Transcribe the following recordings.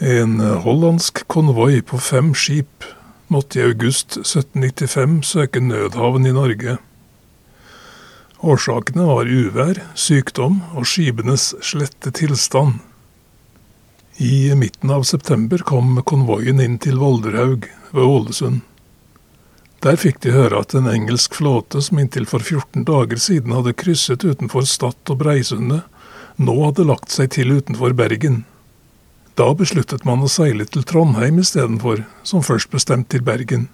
En hollandsk konvoi på fem skip måtte i august 1795 søke nødhavn i Norge. Årsakene var uvær, sykdom og skipenes slette tilstand. I midten av september kom konvoien inn til Volderhaug ved Ålesund. Der fikk de høre at en engelsk flåte som inntil for 14 dager siden hadde krysset utenfor Stad og Breisundet, nå hadde lagt seg til utenfor Bergen. Da besluttet man å seile til Trondheim istedenfor, som først bestemt til Bergen.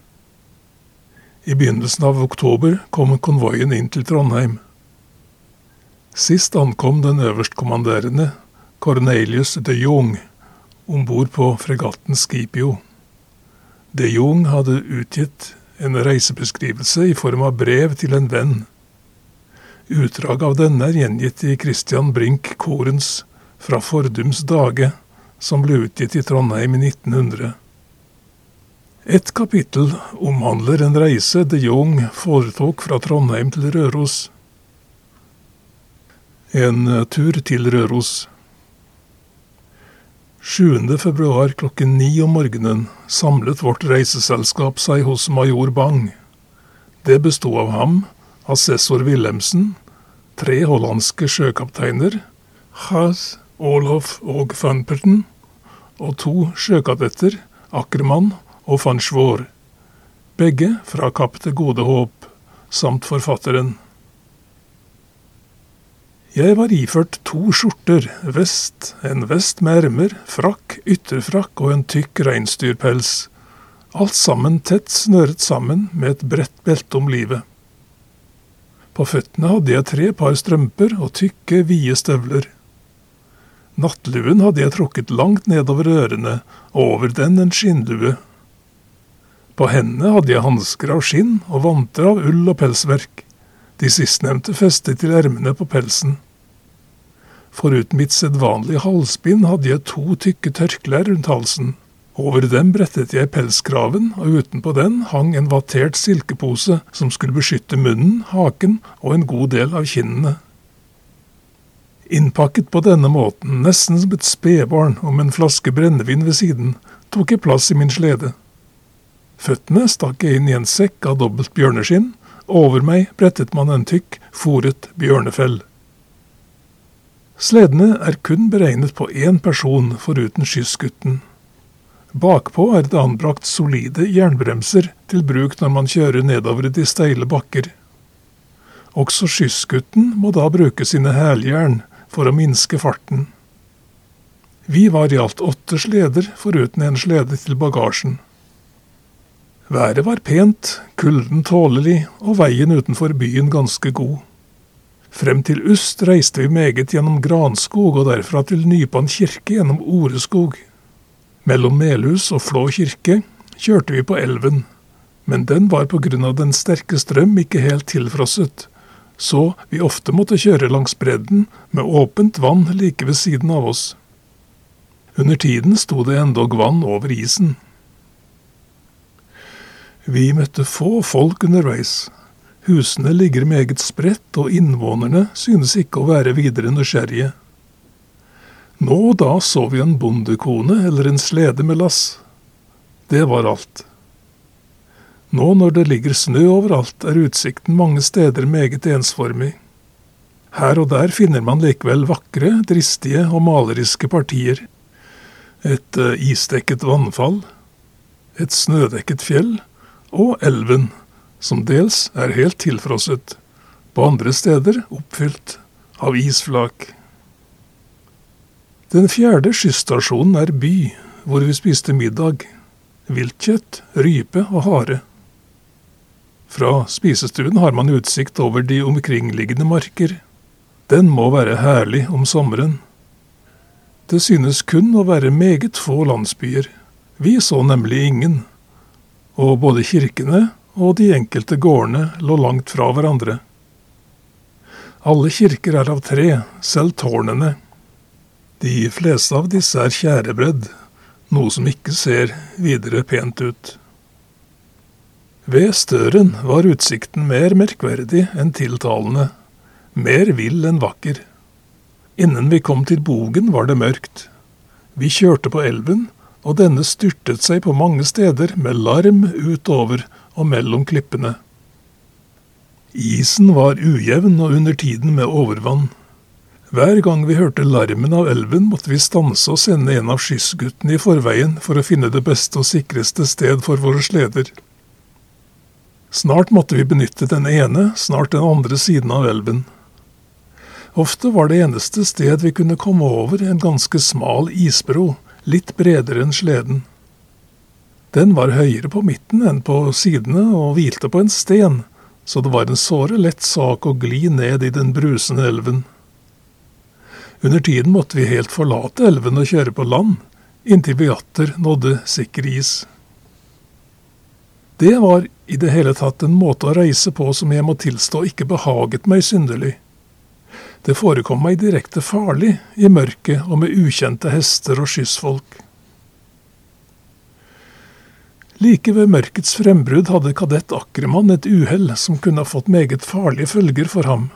I begynnelsen av oktober kom konvoien inn til Trondheim. Sist ankom den øverstkommanderende, Cornelius de Jong, om bord på fregatten Skipio. De Jong hadde utgitt en reisebeskrivelse i form av brev til en venn. Utdrag av denne er gjengitt i Christian Brink Korens Fra fordums dage, som ble utgitt i Trondheim i 1900. Et kapittel omhandler en reise de Jong foretok fra Trondheim til Røros. En tur til Røros. 7. februar klokken ni om morgenen samlet vårt reiseselskap seg hos major Bang. Det bestod av ham, assessor Wilhelmsen, tre hollandske sjøkapteiner, Haas, Olof og van Perten, og to sjøkadetter, Ackermann og van Schwoor, begge fra Kapp til Gode Håp, samt forfatteren. Jeg var iført to skjorter, vest, en vest med ermer, frakk, ytterfrakk og en tykk reinsdyrpels. Alt sammen tett snøret sammen med et bredt belte om livet. På føttene hadde jeg tre par strømper og tykke, vide støvler. Nattluen hadde jeg trukket langt nedover ørene, og over den en skinnlue. På hendene hadde jeg hansker av skinn og vanter av ull og pelsverk, de sistnevnte festet til ermene på pelsen. Foruten mitt sedvanlige halsbind hadde jeg to tykke tørklær rundt halsen. Over dem brettet jeg pelskraven, og utenpå den hang en vattert silkepose som skulle beskytte munnen, haken og en god del av kinnene. Innpakket på denne måten, nesten som et spedbarn og med en flaske brennevin ved siden, tok jeg plass i min slede. Føttene stakk jeg inn i en sekk av dobbelt bjørneskinn, og over meg brettet man en tykk, fòret bjørnefell. Sledene er kun beregnet på én person foruten skyssgutten. Bakpå er det anbrakt solide jernbremser til bruk når man kjører nedover de steile bakker. Også skyssgutten må da bruke sine hæljern for å minske farten. Vi var i alt åtte sleder, foruten en slede til bagasjen. Været var pent, kulden tålelig og veien utenfor byen ganske god. Frem til Ust reiste vi meget gjennom granskog og derfra til Nypan kirke gjennom Oreskog. Mellom Melhus og Flå kirke kjørte vi på elven, men den var på grunn av den sterke strøm ikke helt tilfrosset, så vi ofte måtte kjøre langs bredden med åpent vann like ved siden av oss. Under tiden sto det endog vann over isen. Vi møtte få folk underveis, Husene ligger meget spredt, og innvånerne synes ikke å være videre nysgjerrige. Nå og da så vi en bondekone eller en slede med lass. Det var alt. Nå når det ligger snø overalt, er utsikten mange steder meget ensformig. Her og der finner man likevel vakre, dristige og maleriske partier. Et uh, isdekket vannfall, et snødekket fjell og elven som dels er helt tilfrosset, på andre steder oppfylt av isflak. Den fjerde skysstasjonen er by, hvor vi spiste middag. Viltkjøtt, rype og hare. Fra spisestuen har man utsikt over de omkringliggende marker. Den må være herlig om sommeren. Det synes kun å være meget få landsbyer. Vi så nemlig ingen. Og både kirkene og de enkelte gårdene lå langt fra hverandre. Alle kirker er av tre, selv tårnene. De fleste av disse er tjærebredd, noe som ikke ser videre pent ut. Ved Støren var utsikten mer merkverdig enn tiltalende, mer vill enn vakker. Innen vi kom til Bogen var det mørkt. Vi kjørte på elven, og denne styrtet seg på mange steder med larm utover og mellom klippene. Isen var ujevn og under tiden med overvann. Hver gang vi hørte larmen av elven, måtte vi stanse og sende en av skyssguttene i forveien for å finne det beste og sikreste sted for våre sleder. Snart måtte vi benytte den ene, snart den andre siden av elven. Ofte var det eneste sted vi kunne komme over en ganske smal isbro, litt bredere enn sleden. Den var høyere på midten enn på sidene og hvilte på en sten, så det var en såre lett sak å gli ned i den brusende elven. Under tiden måtte vi helt forlate elven og kjøre på land, inntil vi atter nådde sikker is. Det var i det hele tatt en måte å reise på som jeg må tilstå ikke behaget meg synderlig. Det forekom meg direkte farlig i mørket og med ukjente hester og skyssfolk. Like ved mørkets frembrudd hadde kadett Akkermann et uhell som kunne ha fått meget farlige følger for ham.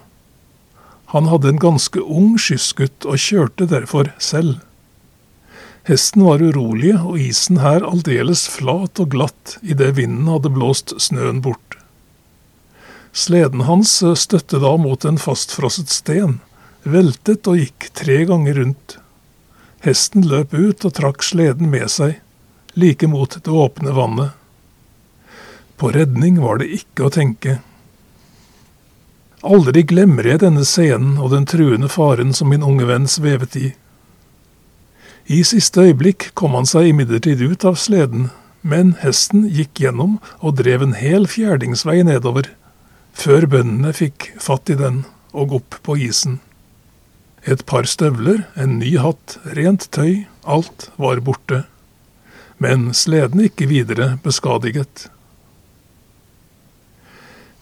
Han hadde en ganske ung skyssgutt og kjørte derfor selv. Hesten var urolig og isen her aldeles flat og glatt idet vinden hadde blåst snøen bort. Sleden hans støtte da mot en fastfrosset sten, veltet og gikk tre ganger rundt. Hesten løp ut og trakk sleden med seg, like mot det åpne vannet. På redning var det ikke å tenke. Aldri glemmer jeg denne scenen og den truende faren som min unge venn svevet i. I siste øyeblikk kom han seg imidlertid ut av sleden, men hesten gikk gjennom og drev en hel fjerdingsvei nedover før bøndene fikk fatt i den og opp på isen. Et par støvler, en ny hatt, rent tøy, alt var borte. Men sleden ikke videre beskadiget.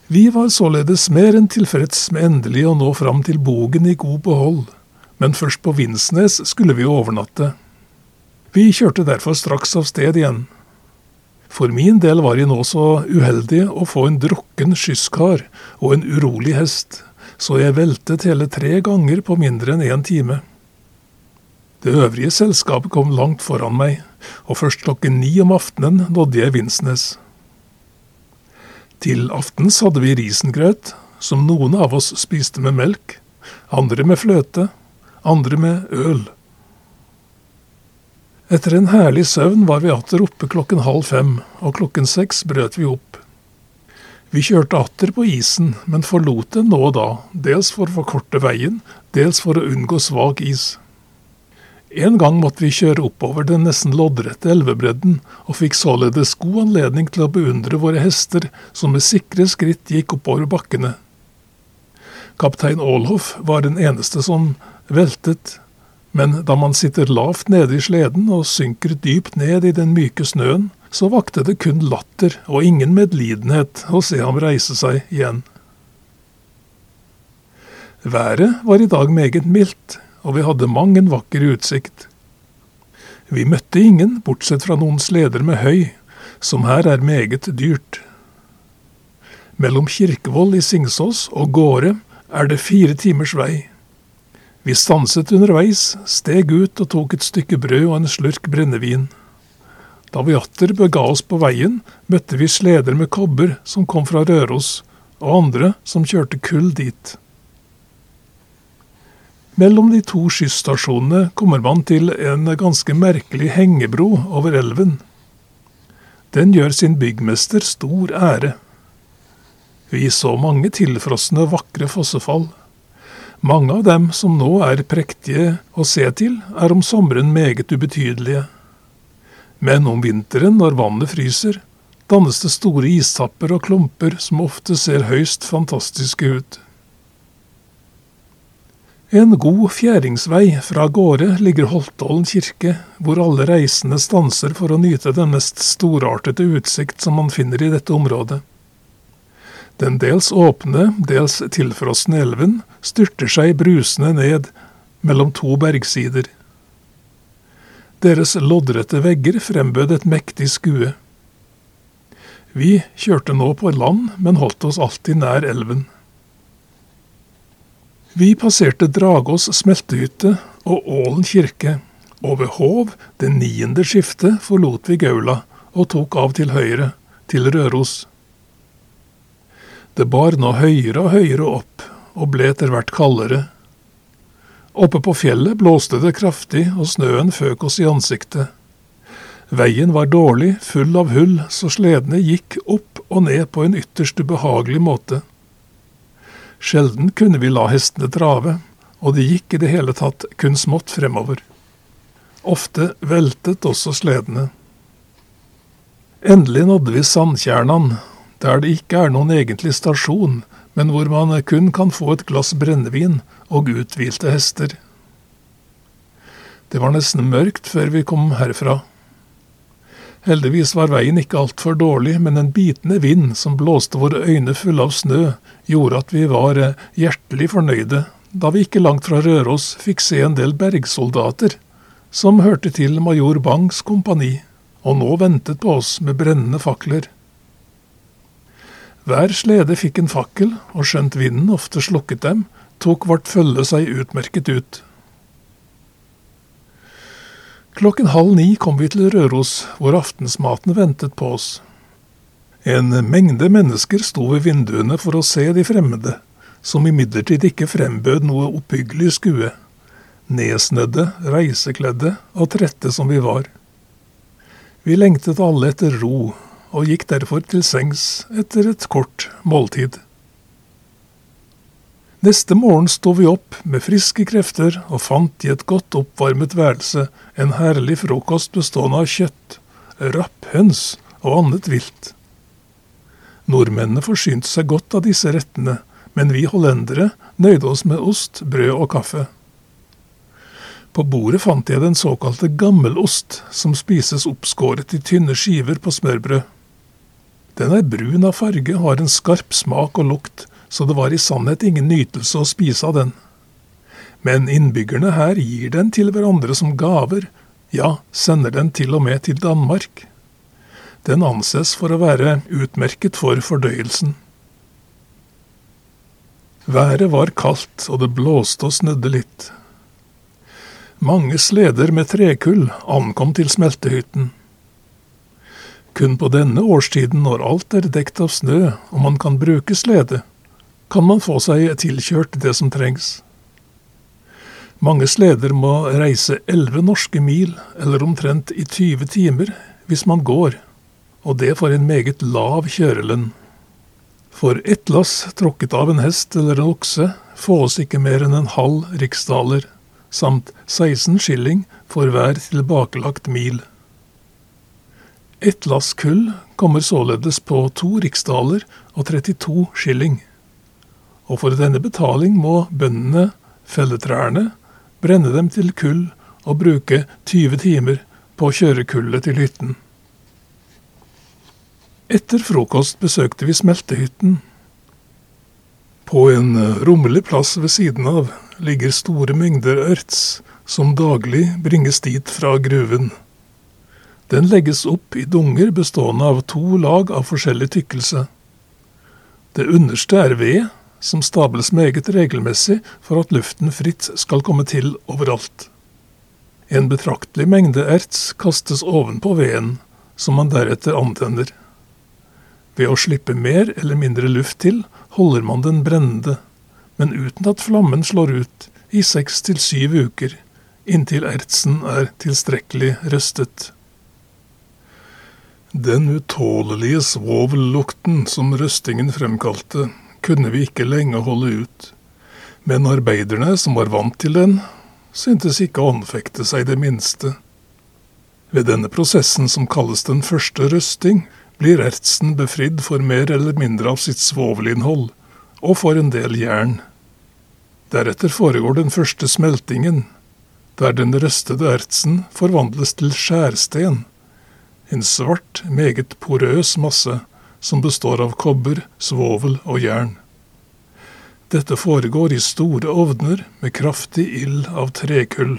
Vi var således mer enn tilfreds med endelig å nå fram til Bogen i god behold, men først på Vinsnes skulle vi overnatte. Vi kjørte derfor straks av sted igjen. For min del var jeg nå så uheldig å få en drukken skysskar og en urolig hest, så jeg veltet hele tre ganger på mindre enn én time. Det øvrige selskapet kom langt foran meg, og først klokken ni om aftenen nådde jeg Vinsnes. Til aftens hadde vi risengrøt, som noen av oss spiste med melk, andre med fløte, andre med øl. Etter en herlig søvn var vi atter oppe klokken halv fem, og klokken seks brøt vi opp. Vi kjørte atter på isen, men forlot den nå og da, dels for å forkorte veien, dels for å unngå svak is. En gang måtte vi kjøre oppover den nesten loddrette elvebredden, og fikk således god anledning til å beundre våre hester som med sikre skritt gikk oppover bakkene. Kaptein Aalhoff var den eneste som veltet men da man sitter lavt nede i sleden og synker dypt ned i den myke snøen, så vakte det kun latter og ingen medlidenhet å se ham reise seg igjen. Været var i dag meget mildt, og vi hadde mang en vakker utsikt. Vi møtte ingen, bortsett fra noen sleder med høy, som her er meget dyrt. Mellom Kirkevoll i Singsås og Gårde er det fire timers vei. Vi stanset underveis, steg ut og tok et stykke brød og en slurk brennevin. Da vi atter bega oss på veien, møtte vi sleder med kobber som kom fra Røros, og andre som kjørte kull dit. Mellom de to skysstasjonene kommer man til en ganske merkelig hengebro over elven. Den gjør sin byggmester stor ære. Vi så mange tilfrosne, vakre fossefall. Mange av dem som nå er prektige å se til, er om sommeren meget ubetydelige. Men om vinteren, når vannet fryser, dannes det store istapper og klumper som ofte ser høyst fantastiske ut. En god fjæringsvei fra gårde ligger Holtålen kirke, hvor alle reisende stanser for å nyte den mest storartede utsikt som man finner i dette området. Den dels åpne, dels tilfrosne elven styrter seg brusende ned mellom to bergsider. Deres loddrette vegger frembød et mektig skue. Vi kjørte nå på land, men holdt oss alltid nær elven. Vi passerte Dragås smeltehytte og Ålen kirke, og ved Hov, det niende skiftet, forlot vi Gaula og tok av til høyre, til Røros. Det bar nå høyere og høyere opp, og ble etter hvert kaldere. Oppe på fjellet blåste det kraftig, og snøen føk oss i ansiktet. Veien var dårlig, full av hull, så sledene gikk opp og ned på en ytterst ubehagelig måte. Sjelden kunne vi la hestene trave, og de gikk i det hele tatt kun smått fremover. Ofte veltet også sledene. Endelig nådde vi Sandtjernan, der det ikke er noen egentlig stasjon, men hvor man kun kan få et glass brennevin og uthvilte hester. Det var nesten mørkt før vi kom herfra. Heldigvis var veien ikke altfor dårlig, men en bitende vind som blåste våre øyne fulle av snø, gjorde at vi var hjertelig fornøyde da vi ikke langt fra Røros fikk se en del bergsoldater som hørte til major Bangs kompani, og nå ventet på oss med brennende fakler. Hver slede fikk en fakkel, og skjønt vinden ofte slukket dem, tok vårt følge seg utmerket ut. Klokken halv ni kom vi til Røros, hvor aftensmaten ventet på oss. En mengde mennesker sto ved vinduene for å se de fremmede, som imidlertid ikke frembød noe oppbyggelig skue. Nedsnødde, reisekledde og trette som vi var. Vi lengtet alle etter ro, og gikk derfor til sengs etter et kort måltid. Neste morgen sto vi opp med friske krefter og fant i et godt oppvarmet værelse en herlig frokost bestående av kjøtt, rapphøns og annet vilt. Nordmennene forsynte seg godt av disse rettene, men vi hollendere nøyde oss med ost, brød og kaffe. På bordet fant jeg den såkalte gammelost, som spises oppskåret i tynne skiver på smørbrød. Den er brun av farge har en skarp smak og lukt, så det var i sannhet ingen nytelse å spise av den. Men innbyggerne her gir den til hverandre som gaver, ja, sender den til og med til Danmark. Den anses for å være utmerket for fordøyelsen. Været var kaldt, og det blåste og snødde litt. Mange sleder med trekull ankom til smeltehytten. Kun på denne årstiden, når alt er dekt av snø og man kan bruke slede, kan man få seg tilkjørt det som trengs. Mange sleder må reise elleve norske mil, eller omtrent i 20 timer, hvis man går, og det for en meget lav kjørelønn. For ett lass tråkket av en hest eller en okse fås ikke mer enn en halv riksdaler, samt 16 skilling for hver tilbakelagt mil. Ett lass kull kommer således på to riksdaler og 32 skilling. Og for denne betaling må bøndene felle trærne, brenne dem til kull og bruke 20 timer på å kjøre kullet til hytten. Etter frokost besøkte vi smeltehytten. På en rommelig plass ved siden av ligger store mengder ørts som daglig bringes dit fra gruven. Den legges opp i dunger bestående av to lag av forskjellig tykkelse. Det underste er ved, som stables meget regelmessig for at luften fritt skal komme til overalt. En betraktelig mengde erts kastes ovenpå veden, som man deretter antenner. Ved å slippe mer eller mindre luft til, holder man den brennende, men uten at flammen slår ut, i seks til syv uker, inntil ertsen er tilstrekkelig røstet. Den utålelige svovellukten som røstingen fremkalte, kunne vi ikke lenge holde ut, men arbeiderne som var vant til den, syntes ikke å anfekte seg det minste. Ved denne prosessen som kalles den første røsting, blir ertsen befridd for mer eller mindre av sitt svovelinnhold, og for en del jern. Deretter foregår den første smeltingen, der den røstede ertsen forvandles til skjærsten, en svart, meget porøs masse som består av kobber, svovel og jern. Dette foregår i store ovner med kraftig ild av trekull.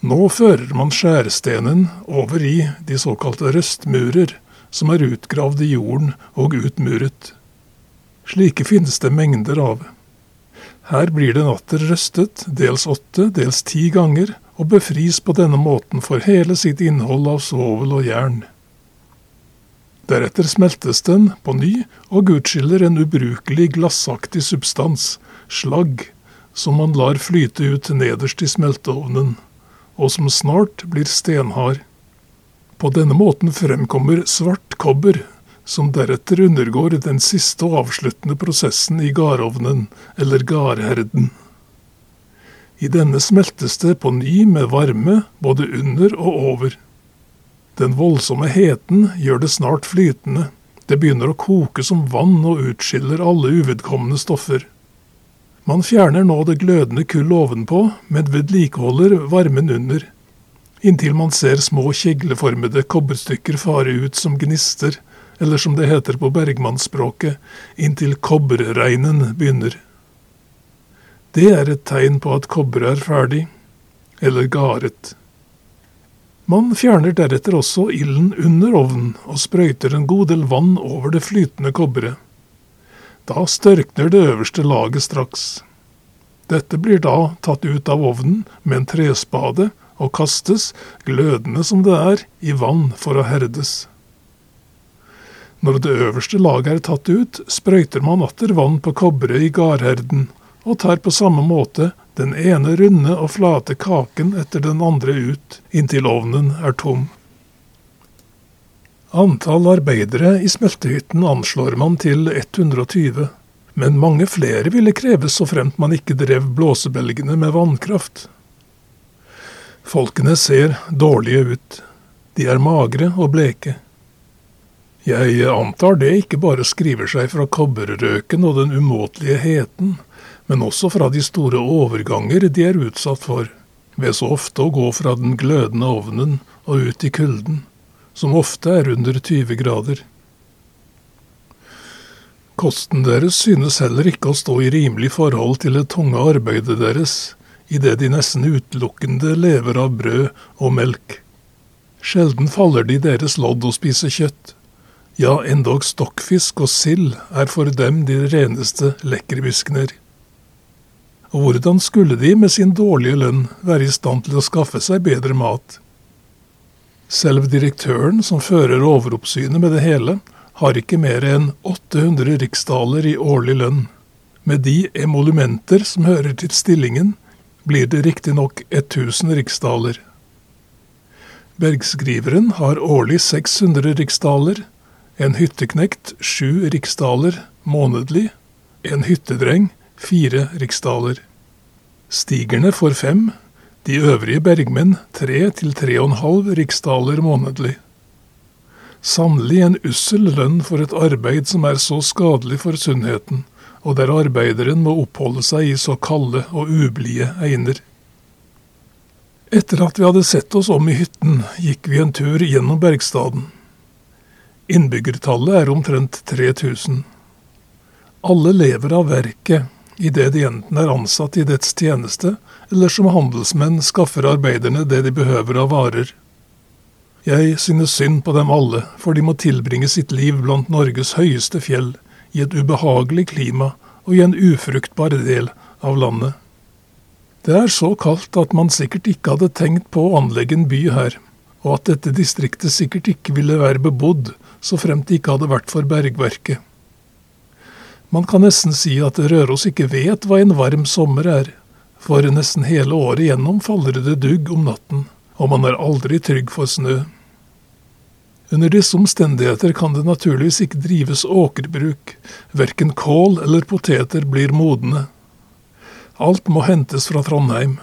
Nå fører man skjærestenen over i de såkalte røstmurer, som er utgravd i jorden og utmuret. Slike finnes det mengder av. Her blir den atter røstet, dels åtte, dels ti ganger, og befris på denne måten for hele sitt innhold av svovel og jern. Deretter smeltes den på ny og utskiller en ubrukelig glassaktig substans, slagg, som man lar flyte ut nederst i smelteovnen, og som snart blir stenhard. På denne måten fremkommer svart kobber, som deretter undergår den siste og avsluttende prosessen i garovnen, eller gardherden. I denne smeltes det på ny med varme både under og over. Den voldsomme heten gjør det snart flytende. Det begynner å koke som vann og utskiller alle uvedkommende stoffer. Man fjerner nå det glødende kull ovenpå, men vedlikeholder varmen under, inntil man ser små kjegleformede kobberstykker fare ut som gnister, eller som det heter på bergmannsspråket, inntil kobberreinen begynner. Det er et tegn på at kobberet er ferdig, eller garet. Man fjerner deretter også ilden under ovnen og sprøyter en god del vann over det flytende kobberet. Da størkner det øverste laget straks. Dette blir da tatt ut av ovnen med en trespade og kastes, glødende som det er, i vann for å herdes. Når det øverste laget er tatt ut, sprøyter man atter vann på kobberet i garherden og tar på samme måte den ene runde og flate kaken etter den andre ut, inntil ovnen er tom. Antall arbeidere i smeltehytten anslår man til 120, men mange flere ville kreves så fremt man ikke drev blåsebelgene med vannkraft. Folkene ser dårlige ut. De er magre og bleke. Jeg antar det ikke bare skriver seg fra kobberrøken og den umåtelige heten, men også fra de store overganger de er utsatt for, ved så ofte å gå fra den glødende ovnen og ut i kulden, som ofte er under 20 grader. Kosten deres synes heller ikke å stå i rimelig forhold til det tunge arbeidet deres, idet de nesten utelukkende lever av brød og melk. Sjelden faller de deres lodd å spise kjøtt. Ja, endog stokkfisk og sild er for dem de reneste lekkerbiskener. Og hvordan skulle de med sin dårlige lønn være i stand til å skaffe seg bedre mat? Selv direktøren som fører overoppsynet med det hele, har ikke mer enn 800 riksdaler i årlig lønn. Med de emolumenter som hører til stillingen, blir det riktignok 1000 riksdaler. Bergskriveren har årlig 600 riksdaler, en hytteknekt sju riksdaler månedlig, en hyttedreng fire riksdaler. Stigerne får fem, de øvrige bergmenn tre til tre og en halv riksdaler månedlig. Sannelig en ussel lønn for et arbeid som er så skadelig for sunnheten, og der arbeideren må oppholde seg i så kalde og ublide einer. Etter at vi hadde sett oss om i hytten, gikk vi en tur gjennom Bergstaden. Innbyggertallet er omtrent 3000. Alle lever av verket, idet de enten er ansatt i dets tjeneste, eller som handelsmenn skaffer arbeiderne det de behøver av varer. Jeg synes synd på dem alle, for de må tilbringe sitt liv blant Norges høyeste fjell, i et ubehagelig klima og i en ufruktbar del av landet. Det er så kaldt at man sikkert ikke hadde tenkt på å anlegge en by her, og at dette distriktet sikkert ikke ville være bebodd så fremt det ikke hadde vært for bergverket. Man kan nesten si at Røros ikke vet hva en varm sommer er, for nesten hele året gjennom faller det dugg om natten, og man er aldri trygg for snø. Under disse omstendigheter kan det naturligvis ikke drives åkerbruk, verken kål eller poteter blir modne. Alt må hentes fra Trondheim.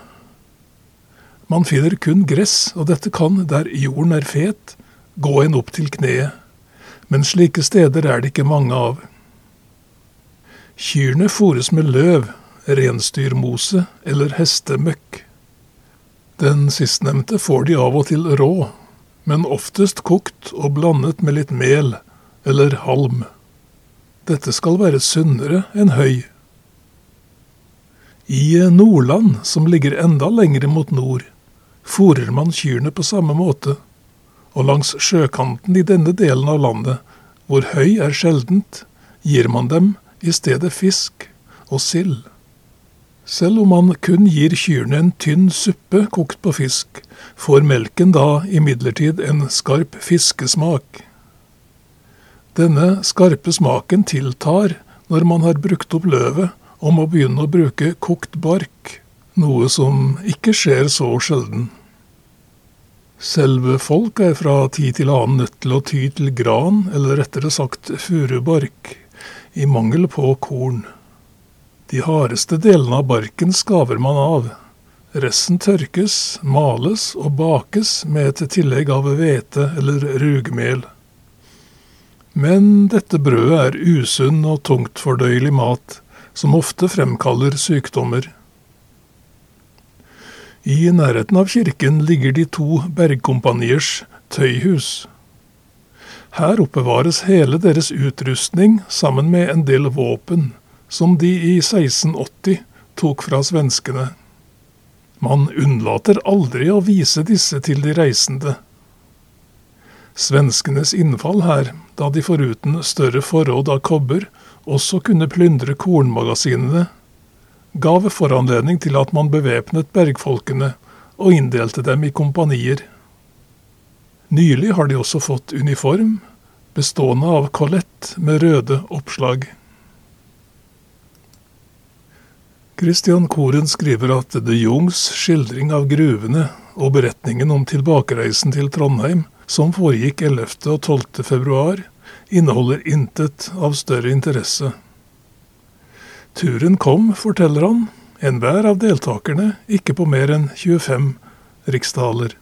Man finner kun gress, og dette kan, der jorden er fet, gå en opp til kneet, men slike steder er det ikke mange av. Kyrne fôres med løv, reinsdyrmose eller hestemøkk. Den sistnevnte får de av og til rå, men oftest kokt og blandet med litt mel eller halm. Dette skal være sunnere enn høy. I Nordland, som ligger enda lengre mot nord, fôrer man kyrne på samme måte, og langs sjøkanten i denne delen av landet, hvor høy er sjeldent, gir man dem i stedet fisk og sild. Selv om man kun gir kyrne en tynn suppe kokt på fisk, får melken da imidlertid en skarp fiskesmak. Denne skarpe smaken tiltar når man har brukt opp løvet og må begynne å bruke kokt bark, noe som ikke skjer så sjelden. Selve folk er fra tid til annen nødt til å ty til gran, eller rettere sagt furubark, i mangel på korn. De hardeste delene av barken skaver man av. Resten tørkes, males og bakes med et tillegg av hvete eller rugmel. Men dette brødet er usunn og tungtfordøyelig mat, som ofte fremkaller sykdommer. I nærheten av kirken ligger de to bergkompaniers tøyhus. Her oppbevares hele deres utrustning sammen med en del våpen som de i 1680 tok fra svenskene. Man unnlater aldri å vise disse til de reisende. Svenskenes innfall her, da de foruten større forråd av kobber også kunne plyndre kornmagasinene, gav foranledning til at man bevæpnet bergfolkene og inndelte dem i kompanier. Nylig har de også fått uniform, bestående av kollett med røde oppslag. Christian Koren skriver at de Jungs skildring av gruvene og beretningen om tilbakereisen til Trondheim, som foregikk 11. og 12. februar, inneholder intet av større interesse. Turen kom, forteller han, enhver av deltakerne ikke på mer enn 25 riksdaler.